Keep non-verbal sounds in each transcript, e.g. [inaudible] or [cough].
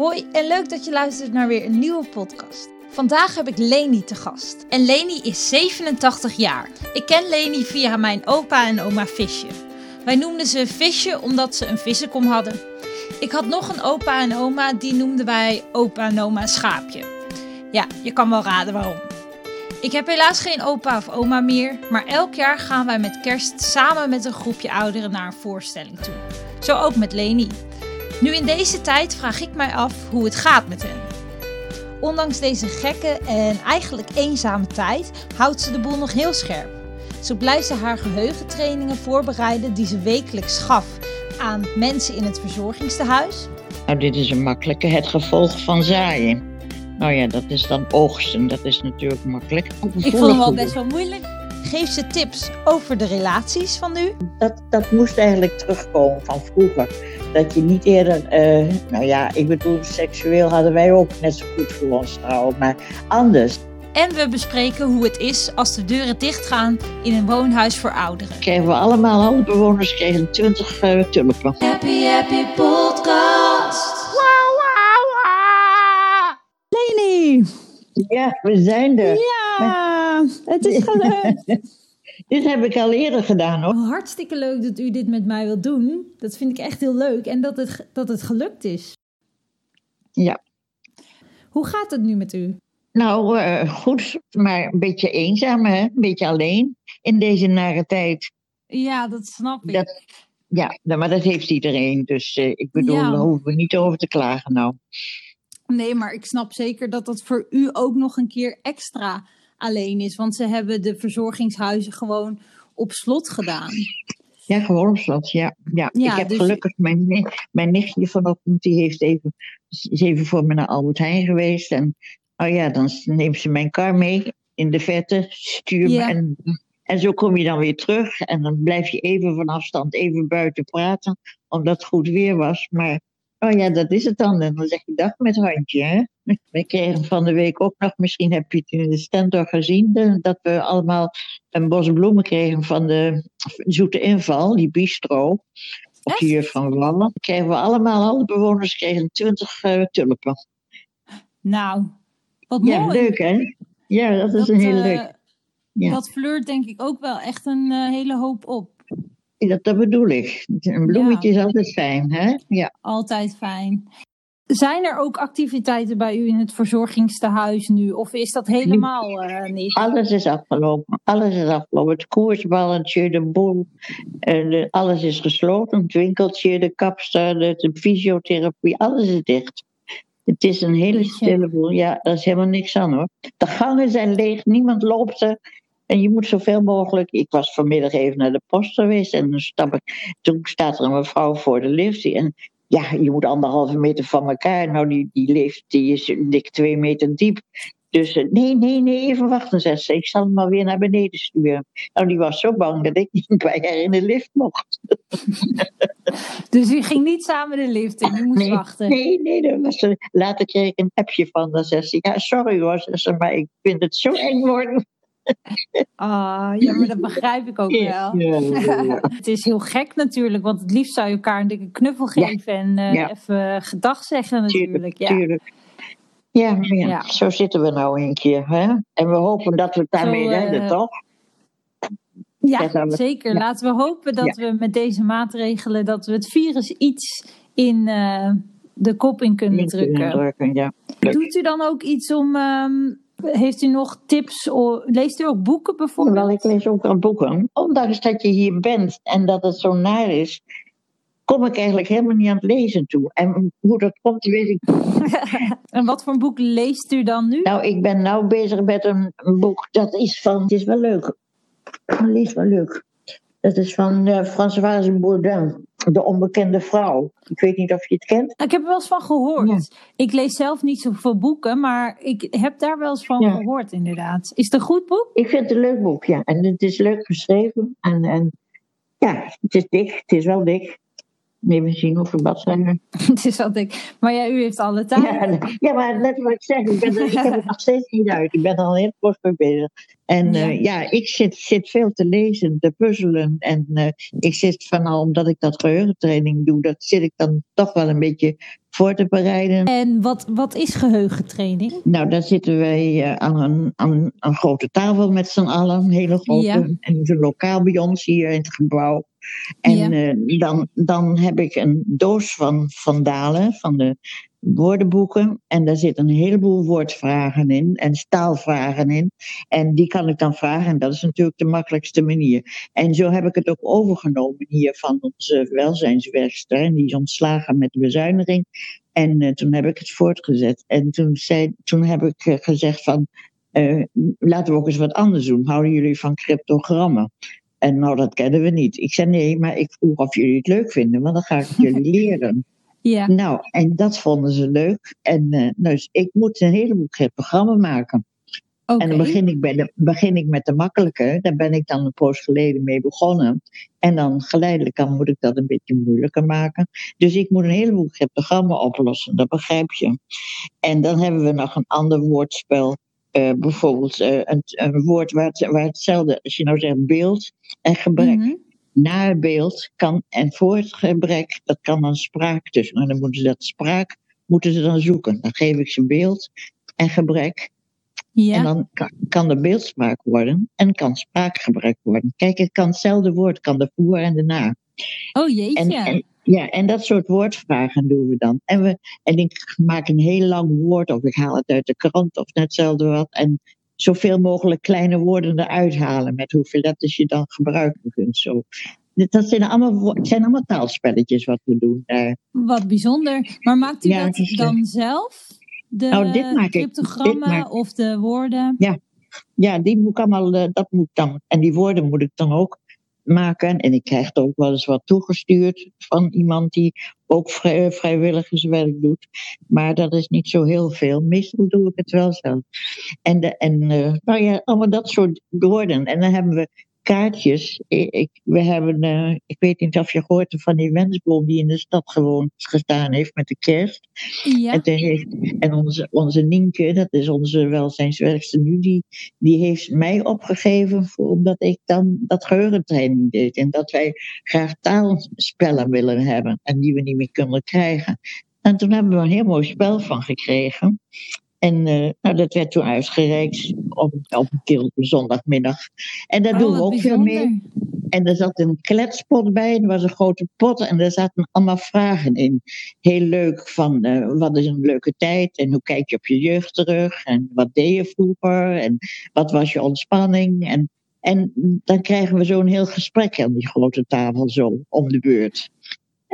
Hoi en leuk dat je luistert naar weer een nieuwe podcast. Vandaag heb ik Leni te gast. En Leni is 87 jaar. Ik ken Leni via mijn opa en oma Visje. Wij noemden ze Visje omdat ze een vissenkom hadden. Ik had nog een opa en oma, die noemden wij opa en oma Schaapje. Ja, je kan wel raden waarom. Ik heb helaas geen opa of oma meer, maar elk jaar gaan wij met kerst samen met een groepje ouderen naar een voorstelling toe. Zo ook met Leni. Nu in deze tijd vraag ik mij af hoe het gaat met hen. Ondanks deze gekke en eigenlijk eenzame tijd houdt ze de boel nog heel scherp. Zo blijft ze haar geheugentrainingen voorbereiden die ze wekelijks gaf aan mensen in het verzorgingstehuis. Nou, dit is een makkelijke, het gevolg van zaaien. Nou ja, dat is dan oogsten, dat is natuurlijk makkelijk. Ik vond hem wel best wel moeilijk. Geef ze tips over de relaties van nu. Dat, dat moest eigenlijk terugkomen van vroeger. Dat je niet eerder, eh, nou ja, ik bedoel, seksueel hadden wij ook net zo goed voor ons trouwen, maar anders. En we bespreken hoe het is als de deuren dichtgaan in een woonhuis voor ouderen. Kregen we allemaal, alle bewoners kregen 20 uh, tulpen. Happy Happy Podcast. Wow, wow, wow. Leni! Ja, we zijn er. Ja, het is gelukt. [laughs] dit heb ik al eerder gedaan hoor. Hartstikke leuk dat u dit met mij wilt doen. Dat vind ik echt heel leuk. En dat het, dat het gelukt is. Ja. Hoe gaat het nu met u? Nou, uh, goed, maar een beetje eenzaam, hè? een beetje alleen in deze nare tijd. Ja, dat snap ik. Dat, ja, maar dat heeft iedereen. Dus uh, ik bedoel, Ja. daar hoeven we niet over te klagen nou. Nee, maar ik snap zeker dat dat voor u ook nog een keer extra alleen is. Want ze hebben de verzorgingshuizen gewoon op slot gedaan. Ja, gewoon op slot, ja. ja. Ja, ik heb dus- gelukkig mijn, nicht- mijn nichtje vanochtend, die heeft even, is even voor me naar Albert Heijn geweest. En oh ja, dan neemt ze mijn kar mee in de verte, stuur me Ja. en, en zo kom je dan weer terug. En dan blijf je even van afstand, even buiten praten, omdat het goed weer was. Maar oh ja, dat is het dan. En dan zeg je dag met handje, hè. [laughs] We kregen van de week ook nog, misschien heb je het in de stentor gezien, dat we allemaal een bos bloemen kregen van de zoete inval, die bistro. Op de Juf van Wallen. Kregen we allemaal, alle bewoners kregen 20 eh, tulpen. Nou, wat Ja, mooi. leuk hè? Ja, dat is Dat, een heel eh, leuk. Ja. Dat flirt denk ik ook wel echt een eh, hele hoop op. Dat, dat bedoel ik. Een bloemetje is altijd fijn, hè? Ja. Altijd fijn. Zijn er ook activiteiten bij u in het verzorgingstehuis nu? Of is dat helemaal eh, niet? Alles is afgelopen. Alles is afgelopen. Het koersballetje, de boel. eh, de- alles is gesloten. Het winkeltje, de kapster, de, de fysiotherapie. Alles is dicht. Het is een hele stille boel. Ja, daar is helemaal niks aan hoor. De gangen zijn leeg. Niemand loopt er. En je moet zoveel mogelijk. Ik was vanmiddag even naar de post geweest. En dan stap ik, toen staat er een mevrouw voor de lift. En ja, je moet anderhalve meter van elkaar. Nou, die, die lift die is dik twee meter diep. Dus eh, nee, nee, nee, even wachten, zegt ze. Ik zal hem maar weer naar beneden sturen. Nou, die was zo bang dat ik [laughs] niet bij haar in de lift mocht. [laughs] Dus u ging niet samen de lift in, u moest Nee, wachten. Nee, nee, dat was. Later kreeg ik een appje van. Dan zegt ze, ja, sorry hoor, maar ik vind het zo eng worden. [laughs] Ah, ja, maar dat begrijp ik ook wel. [laughs] Het is heel gek natuurlijk, want het liefst zou je elkaar een dikke knuffel geven en eh, even gedag zeggen natuurlijk. Ja. Tuurlijk. Ja, ja, Ja. zo zitten we nou een keer. Hè? En we hopen dat we het daarmee Zo, eh, redden, toch? Ja, Ja, dat we- zeker. Laten we hopen dat we met deze maatregelen dat we het virus iets in eh, de kop in kunnen drukken. Doet u dan ook iets om. ehm, heeft u nog tips? leest u ook boeken bijvoorbeeld? Wel, ik lees ook wel boeken. Ondanks dat je hier bent en dat het zo naar is, kom ik eigenlijk helemaal niet aan het lezen toe. En hoe dat komt, weet ik [laughs] en wat voor een boek leest u dan nu? Nou, ik ben nou bezig met een, boek. Dat is van. Het is wel leuk. Het is wel leuk. Dat is van eh Françoise Bourdin, De Onbekende Vrouw. Ik weet niet of je het kent. Ik heb er wel eens van gehoord. Ja. Ik lees zelf niet zoveel boeken, maar ik heb daar wel eens van Ja. gehoord, inderdaad. Is het een goed boek? Ik vind het een leuk boek, ja. En het is leuk geschreven. En, en ja, het is dik. Het is wel dik. Even zien hoeveel bladzijden. [laughs] het is wat ik. Maar ja, u heeft alle tijd. Ja, maar net wat ik zeg, ik, ben er, ik [laughs] heb het nog steeds niet uit. Ik ben er al heel kort mee bezig. En Ja. ja, ja ik zit, zit veel te lezen, te puzzelen. En eh, ik zit van al, omdat ik dat geheugentraining doe, dat zit ik dan toch wel een beetje voor te bereiden. En wat, wat is geheugentraining? Nou, daar zitten wij uh, aan, een, aan een grote tafel met z'n allen. Een hele grote. Ja. En het is een lokaal bij ons hier in het gebouw. En Ja. eh, dan, dan heb ik een doos van Van Dalen, van de woordenboeken. En daar zitten een heleboel woordvragen in en staalvragen in. En die kan ik dan vragen. En dat is natuurlijk de makkelijkste manier. En zo heb ik het ook overgenomen hier van onze welzijnswerkster. En die is ontslagen met de bezuiniging. En eh, toen heb ik het voortgezet. En toen, zei, toen heb ik eh, gezegd van, laten we ook eens wat anders doen. Houden jullie van cryptogrammen? En nou, dat kennen we niet. Ik zei nee, maar ik vroeg of jullie het leuk vinden, want dan ga ik jullie [laughs] leren. Ja. Nou, en dat vonden ze leuk. En eh, dus ik moet een heleboel cryptogrammen maken. Oké. En dan begin ik, bij de, begin ik met de makkelijke. Daar ben ik dan een poos geleden mee begonnen. En dan geleidelijk aan moet ik dat een beetje moeilijker maken. Dus ik moet een heleboel cryptogrammen oplossen, dat begrijp je. En dan hebben we nog een ander woordspel. Eh, bijvoorbeeld eh, een, een woord waar, het, waar hetzelfde, als je nou zegt beeld en gebrek. Mhm. Na het beeld kan, en voor het gebrek, dat kan dan spraak tussen. En dan moeten ze dat spraak moeten ze dan zoeken. Dan geef ik ze beeld en gebrek. Ja. En dan kan, kan er beeldspraak worden en kan spraakgebrek worden. Kijk, het kan hetzelfde woord, kan de voor en de na. oh jeetje. En, en, ja, en dat soort woordvragen doen we dan. En, we, en ik maak een heel lang woord, of ik haal het uit de krant, of net hetzelfde wat. En zoveel mogelijk kleine woorden eruit halen, met hoeveel letters je dan gebruiken kunt. Zo. Dat zijn allemaal, zijn allemaal taalspelletjes wat we doen. daar. Wat bijzonder. Maar maakt u Ja, dat dan zelf? De Nou, dit maak ik. cryptogrammen Dit of de woorden? Ja, die moet ik allemaal, eh, dat moet dan. En die woorden moet ik dan ook maken. En ik krijg er ook wel eens wat toegestuurd van iemand die ook vrij, vrijwilligerswerk doet. Maar dat is niet zo heel veel. Meestal doe ik het wel zelf. En, de, en eh, nou ja, allemaal dat soort woorden. En dan hebben we kaartjes. Ik, we hebben, eh, ik weet niet of je gehoord hebt van die wensboom die in de stad gewoon gestaan heeft met de kerst. Ja. En, heeft, en onze, onze Nienke, dat is onze welzijnswerkster nu, die, die heeft mij opgegeven voor, omdat ik dan dat geheugentraining deed. En dat wij graag taalspellen willen hebben en die we niet meer kunnen krijgen. En toen hebben we een heel mooi spel van gekregen. En eh, nou, dat werd toen uitgereikt op, op een keer op een zondagmiddag. En daar Oh, doen we ook veel mee. En er zat een kletspot bij, er was een grote pot en daar zaten allemaal vragen in. Heel leuk van eh, wat is een leuke tijd en hoe kijk je op je jeugd terug en wat deed je vroeger en wat was je ontspanning. En, en dan krijgen we zo'n heel gesprek aan die grote tafel zo om de beurt.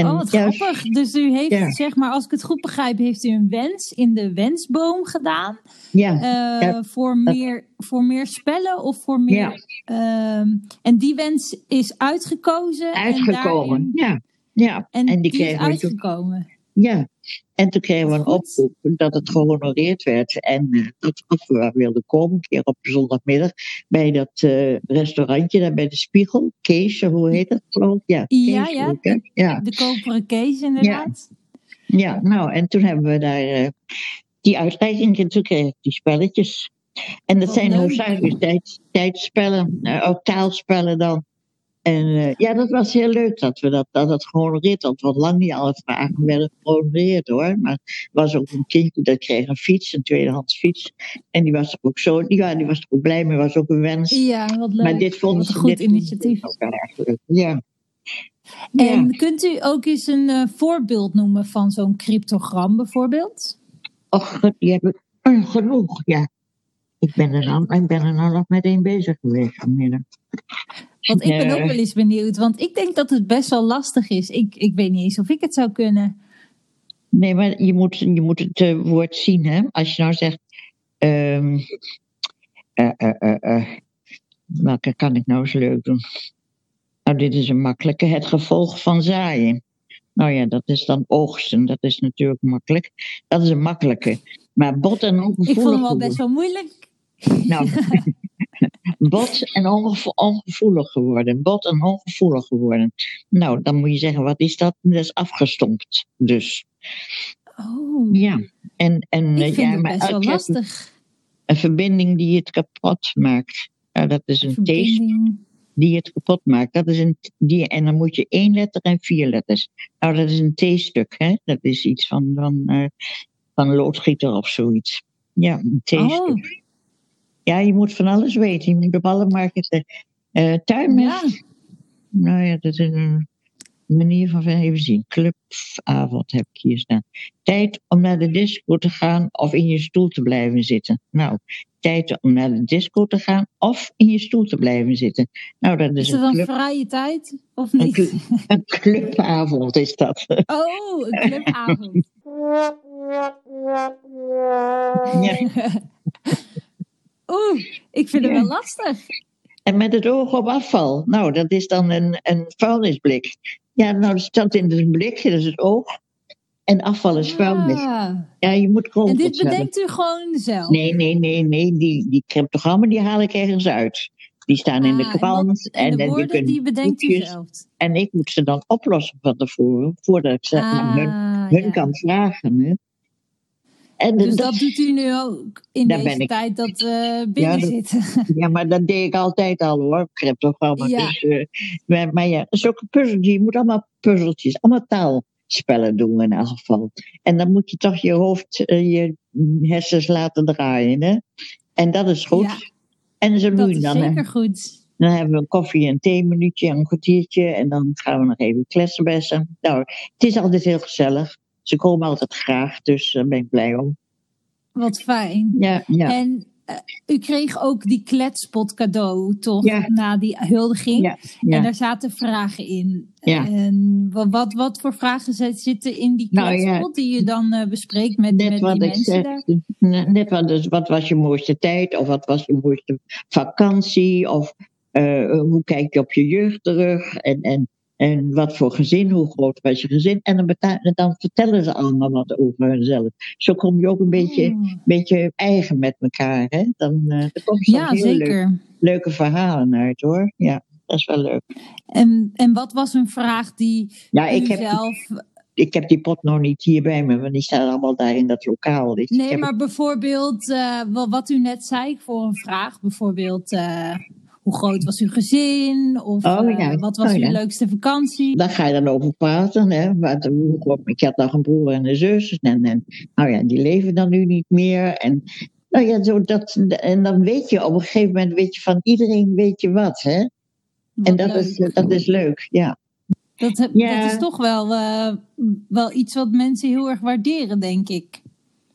En oh, wat juist- grappig. Dus u heeft, Ja. zeg maar, als ik het goed begrijp, heeft u een wens in de wensboom gedaan. Ja, eh, Ja. voor, meer, voor meer spellen of voor meer. Ja. ehm, en die wens is uitgekozen. En, uitgekomen. daarin- Ja, ja. en, En die die is uitgekomen. Ja, en toen kregen we een oproep dat het gehonoreerd werd. En eh, dat of we wilden komen, een keer op zondagmiddag, bij dat eh, restaurantje daar bij de Spiegel. Kees, hoe heet dat geloof ik? Ja, Ja, Kees, ja. De koperen kees, inderdaad. Ja, nou, en toen hebben we daar eh, die uitreiking en toen kreeg ik die spelletjes. En dat Wat zijn hoofdzakelijk tijd, tijdspellen, eh, ook taalspellen dan. En eh, ja, dat was heel leuk dat we dat, dat het gehonoreerd had. Want lang niet alle vragen werden gehonoreerd hoor. Maar er was ook een kindje dat kreeg een fiets, een tweedehands fiets. En die was er ook zo, ja, die was er ook blij mee, was ook een wens. Ja, wat leuk. maar dit Wat ze een goed initiatief. ook wel erg leuk. Ja. En Ja. kunt u ook eens een eh, voorbeeld noemen van zo'n cryptogram bijvoorbeeld? Och, die heb ik eh, genoeg, ja. Ik ben er nou, ik ben er nou nog met één bezig geweest vanmiddag. Want ik ben ook wel eens benieuwd, want ik denk dat het best wel lastig is. Ik, ik weet niet eens of ik het zou kunnen. Nee, maar je moet, je moet het eh, woord zien, hè. Als je nou zegt... eh, eh, eh, welke kan ik nou eens leuk doen? Nou, dit is een makkelijke. Het gevolg van zaaien. Nou ja, dat is dan oogsten. Dat is natuurlijk makkelijk. Dat is een makkelijke. Maar bot en ongevoelig... Ik vond hem al geworden- best wel moeilijk. Nou, [laughs] bot en ongevo- ongevoelig geworden. Bot en ongevoelig geworden. Nou, dan moet je zeggen, wat is dat? Dat is afgestompt. Dus, Oh, ja. En, en ik eh, vind ja, het maar best wel lastig. Een verbinding die het kapot maakt. Dat is een T. Verbinding. die het kapot maakt. Dat is een, die, en dan moet je één letter en vier letters. Nou, dat is een T-stuk, hè? Dat is iets van, van, uh, van loodgieter of zoiets. Ja, een T-stuk. Ja, je moet van alles weten. Je moet op alle markten. Uh, tuinmest. Ja. Nou ja, dat is een manier van even zien. Clubavond heb ik hier staan. Tijd om naar de disco te gaan of in je stoel te blijven zitten. Nou, tijd om naar de disco te gaan of in je stoel te blijven zitten. Nou, dat is, is dat dan vrije tijd of niet? Een, een, clubavond is dat. [laughs] Oh, een clubavond. ja. [laughs] Oeh, ik vind het wel lastig. En met het oog op afval. Nou, dat is dan een, een vuilnisblik. Ja, nou, dat staat in het blikje, dat is het oog. En afval is vuilnis. Ja, je moet gewoon. En dit bedenkt u gewoon zelf? Nee, nee, nee, nee. Die, die cryptogrammen die haal ik ergens uit. Die staan in de ah, krant. En, de woorden, die bedenkt u zelf? En ik moet ze dan oplossen van tevoren, voordat ik ze aan hun, hun ja. kan vragen. Hè. En dus dat, doet u nu ook in deze tijd dat we binnen ja, zitten? [laughs] Ja, maar dat deed ik altijd al hoor, cryptogramma. Ja. Dus, uh, maar, maar, ja, zulke puzzeltjes, je moet allemaal puzzeltjes, allemaal taalspellen doen in elk geval. En dan moet je toch je hoofd, uh, je hersens laten draaien. Hè? En dat is goed. Ja, en zo dat is dan, zeker goed. Dan hebben we een koffie- en theeminuutje, een kwartiertje. En dan gaan we nog even kletsen. Nou, het is altijd heel gezellig. Ze komen altijd graag, dus daar ben ik blij om. Wat fijn. Ja, ja. En uh, u kreeg ook die kletspot cadeau, toch? Ja. Na die huldiging. Ja, ja. En daar zaten vragen in. Ja. En wat, wat voor vragen zitten in die nou kletspot nou, die je dan uh, bespreekt met, net met wat die mensen zeg, daar? Net wat, dus, wat was je mooiste tijd? Of wat was je mooiste vakantie? Of uh, hoe kijk je op je jeugd terug? En, en en wat voor gezin, hoe groot was je gezin. En dan, dan vertellen ze allemaal wat over hunzelf. Zo kom je ook een beetje, mm. beetje eigen met elkaar. Hè? Dan uh, er komt ja, heel zeker. Leuk, leuke verhalen uit hoor. Ja, dat is wel leuk. En, en wat was een vraag die ja, ik heb, zelf... Ik heb die pot nog niet hier bij me, want die staan allemaal daar in dat lokaal. Dus nee, maar bijvoorbeeld uh, wat u net zei voor een vraag. Bijvoorbeeld... Uh, hoe groot was uw gezin? Of oh, ja. uh, wat was oh, uw leukste vakantie? Daar ga je dan over praten. Hè? Wat, ik had nog een broer en een zus. En, en, nou ja, die leven dan nu niet meer. En, nou ja, zo dat, en dan weet je op een gegeven moment weet je van iedereen weet je wat. Hè? Wat en dat is, dat is leuk, ja. Dat, dat is toch wel, uh, wel iets wat mensen heel erg waarderen, denk ik.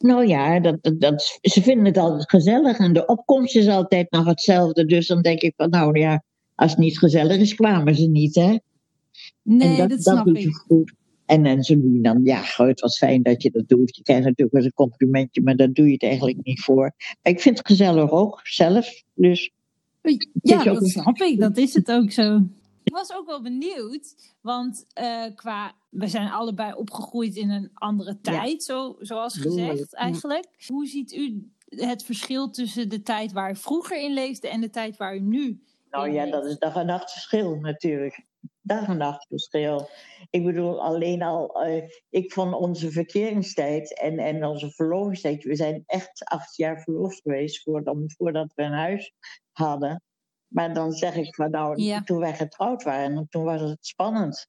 Nou ja, dat, dat, ze vinden het altijd gezellig en de opkomst is altijd nog hetzelfde. Dus dan denk ik van, nou ja, als het niet gezellig is, kwamen ze niet, hè? Nee, dat, dat, snap ik. Goed. En, en ze doen dan, ja, het was fijn dat je dat doet. Je krijgt natuurlijk wel een complimentje, maar daar doe je het eigenlijk niet voor. ik vind het gezellig ook, zelf. Dus ja, dat snap ik. Dat is het ook zo. Ik was ook wel benieuwd, want uh, qua, we zijn allebei opgegroeid in een andere tijd, zo, zoals gezegd eigenlijk. Hoe ziet u het verschil tussen de tijd waar u vroeger in leefde en de tijd waar u nu Nou ja, dat is dag en nacht verschil natuurlijk. Dag en nacht verschil. Ik bedoel, alleen al, uh, ik vond onze verkeringstijd en, en onze verlovingstijd, we zijn echt acht jaar verloofd geweest voordat, voordat we een huis hadden. Maar dan zeg ik van nou, toen wij getrouwd waren, toen was het spannend.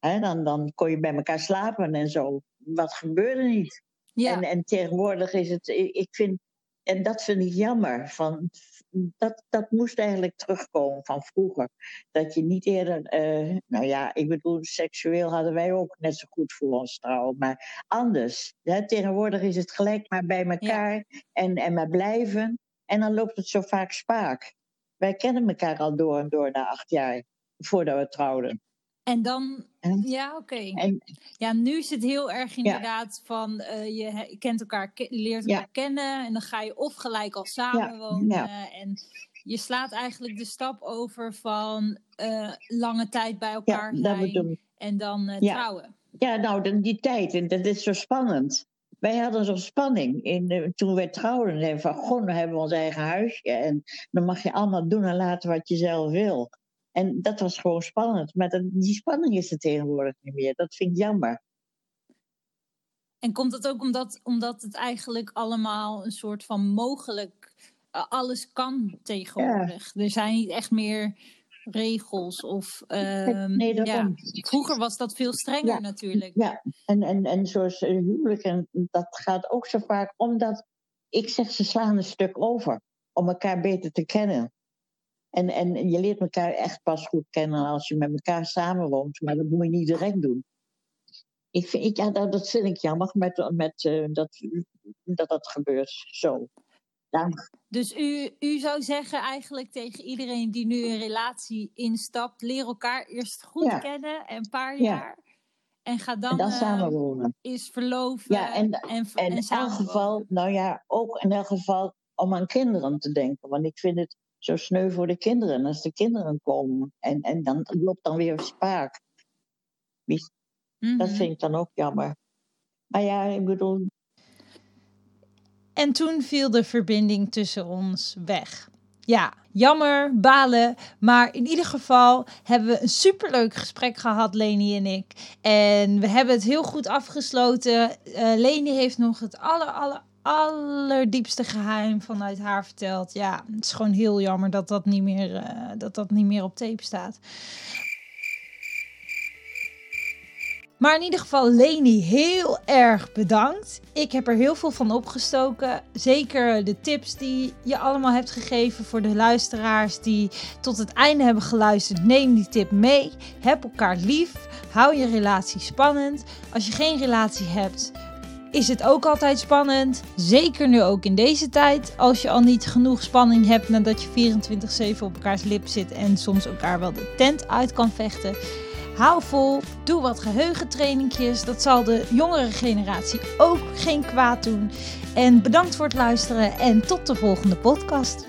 dan, dan kon je bij elkaar slapen en zo. Wat gebeurde niet? Ja. En, en tegenwoordig is het, ik vind, en dat vind ik jammer. Van, dat, dat moest eigenlijk terugkomen van vroeger. Dat je niet eerder, uh, nou ja, ik bedoel, seksueel hadden wij ook net zo goed voor ons trouwen, maar anders. Hè? Tegenwoordig is het gelijk maar bij elkaar en, en maar blijven. En dan loopt het zo vaak spaak. Wij kennen elkaar al door en door na acht jaar, voordat we trouwden. En dan, ja, oké. Ja, nu is het heel erg inderdaad van, uh, je kent elkaar, leert elkaar kennen en dan ga je of gelijk al samenwonen. Ja. En je slaat eigenlijk de stap over van uh, lange tijd bij elkaar zijn en dan uh, trouwen. Ja, nou, die tijd, en dat is zo spannend. Wij hadden zo'n spanning in, toen we trouwden. En van, goh, hebben we ons eigen huisje. En dan mag je allemaal doen en laten wat je zelf wil. En dat was gewoon spannend. Maar dat, die spanning is er tegenwoordig niet meer. Dat vind ik jammer. En komt dat ook omdat, omdat het eigenlijk allemaal een soort van mogelijk... Uh, alles kan tegenwoordig. Er zijn niet echt meer regels of ehm, nee, ja, vroeger was dat veel strenger natuurlijk. Ja, en, en, en zoals uh, huwelijk, en dat gaat ook zo vaak omdat ik zeg ze slaan een stuk over om elkaar beter te kennen. En, en je leert elkaar echt pas goed kennen als je met elkaar samenwoont, maar dat moet je niet direct doen. Ik vind, ja, dat, dat vind ik jammer met, met, uh, dat, dat dat gebeurt zo. Dus u, u zou zeggen eigenlijk tegen iedereen die nu een relatie instapt, leer elkaar eerst goed kennen en een paar jaar. En ga dan, en dan uh, samenwonen. Is verloven. Ja, en, en, en, in elk geval, nou ja, ook in elk geval om aan kinderen te denken. Want ik vind het zo sneu voor de kinderen als de kinderen komen. En, en dan loopt dan weer spaak. Dat mhm. vind ik dan ook jammer. Maar ja, ik bedoel, en toen viel de verbinding tussen ons weg. Ja, jammer, balen. Maar in ieder geval hebben we een superleuk gesprek gehad, Leni en ik. En we hebben het heel goed afgesloten. Uh, Leni heeft nog het aller, aller, allerdiepste geheim vanuit haar verteld. Ja, het is gewoon heel jammer dat dat niet meer, uh, dat dat niet meer op tape staat. Maar in ieder geval, Leni, heel erg bedankt. Ik heb er heel veel van opgestoken. Zeker de tips die je allemaal hebt gegeven voor de luisteraars die tot het einde hebben geluisterd. Neem die tip mee. Heb elkaar lief. Hou je relatie spannend. Als je geen relatie hebt, is het ook altijd spannend. Zeker nu ook in deze tijd. Als je al niet genoeg spanning hebt nadat je 24-7 op elkaars lip zit en soms elkaar wel de tent uit kan vechten. Hou vol, doe wat geheugentrainingjes. Dat zal de jongere generatie ook geen kwaad doen. En bedankt voor het luisteren en tot de volgende podcast.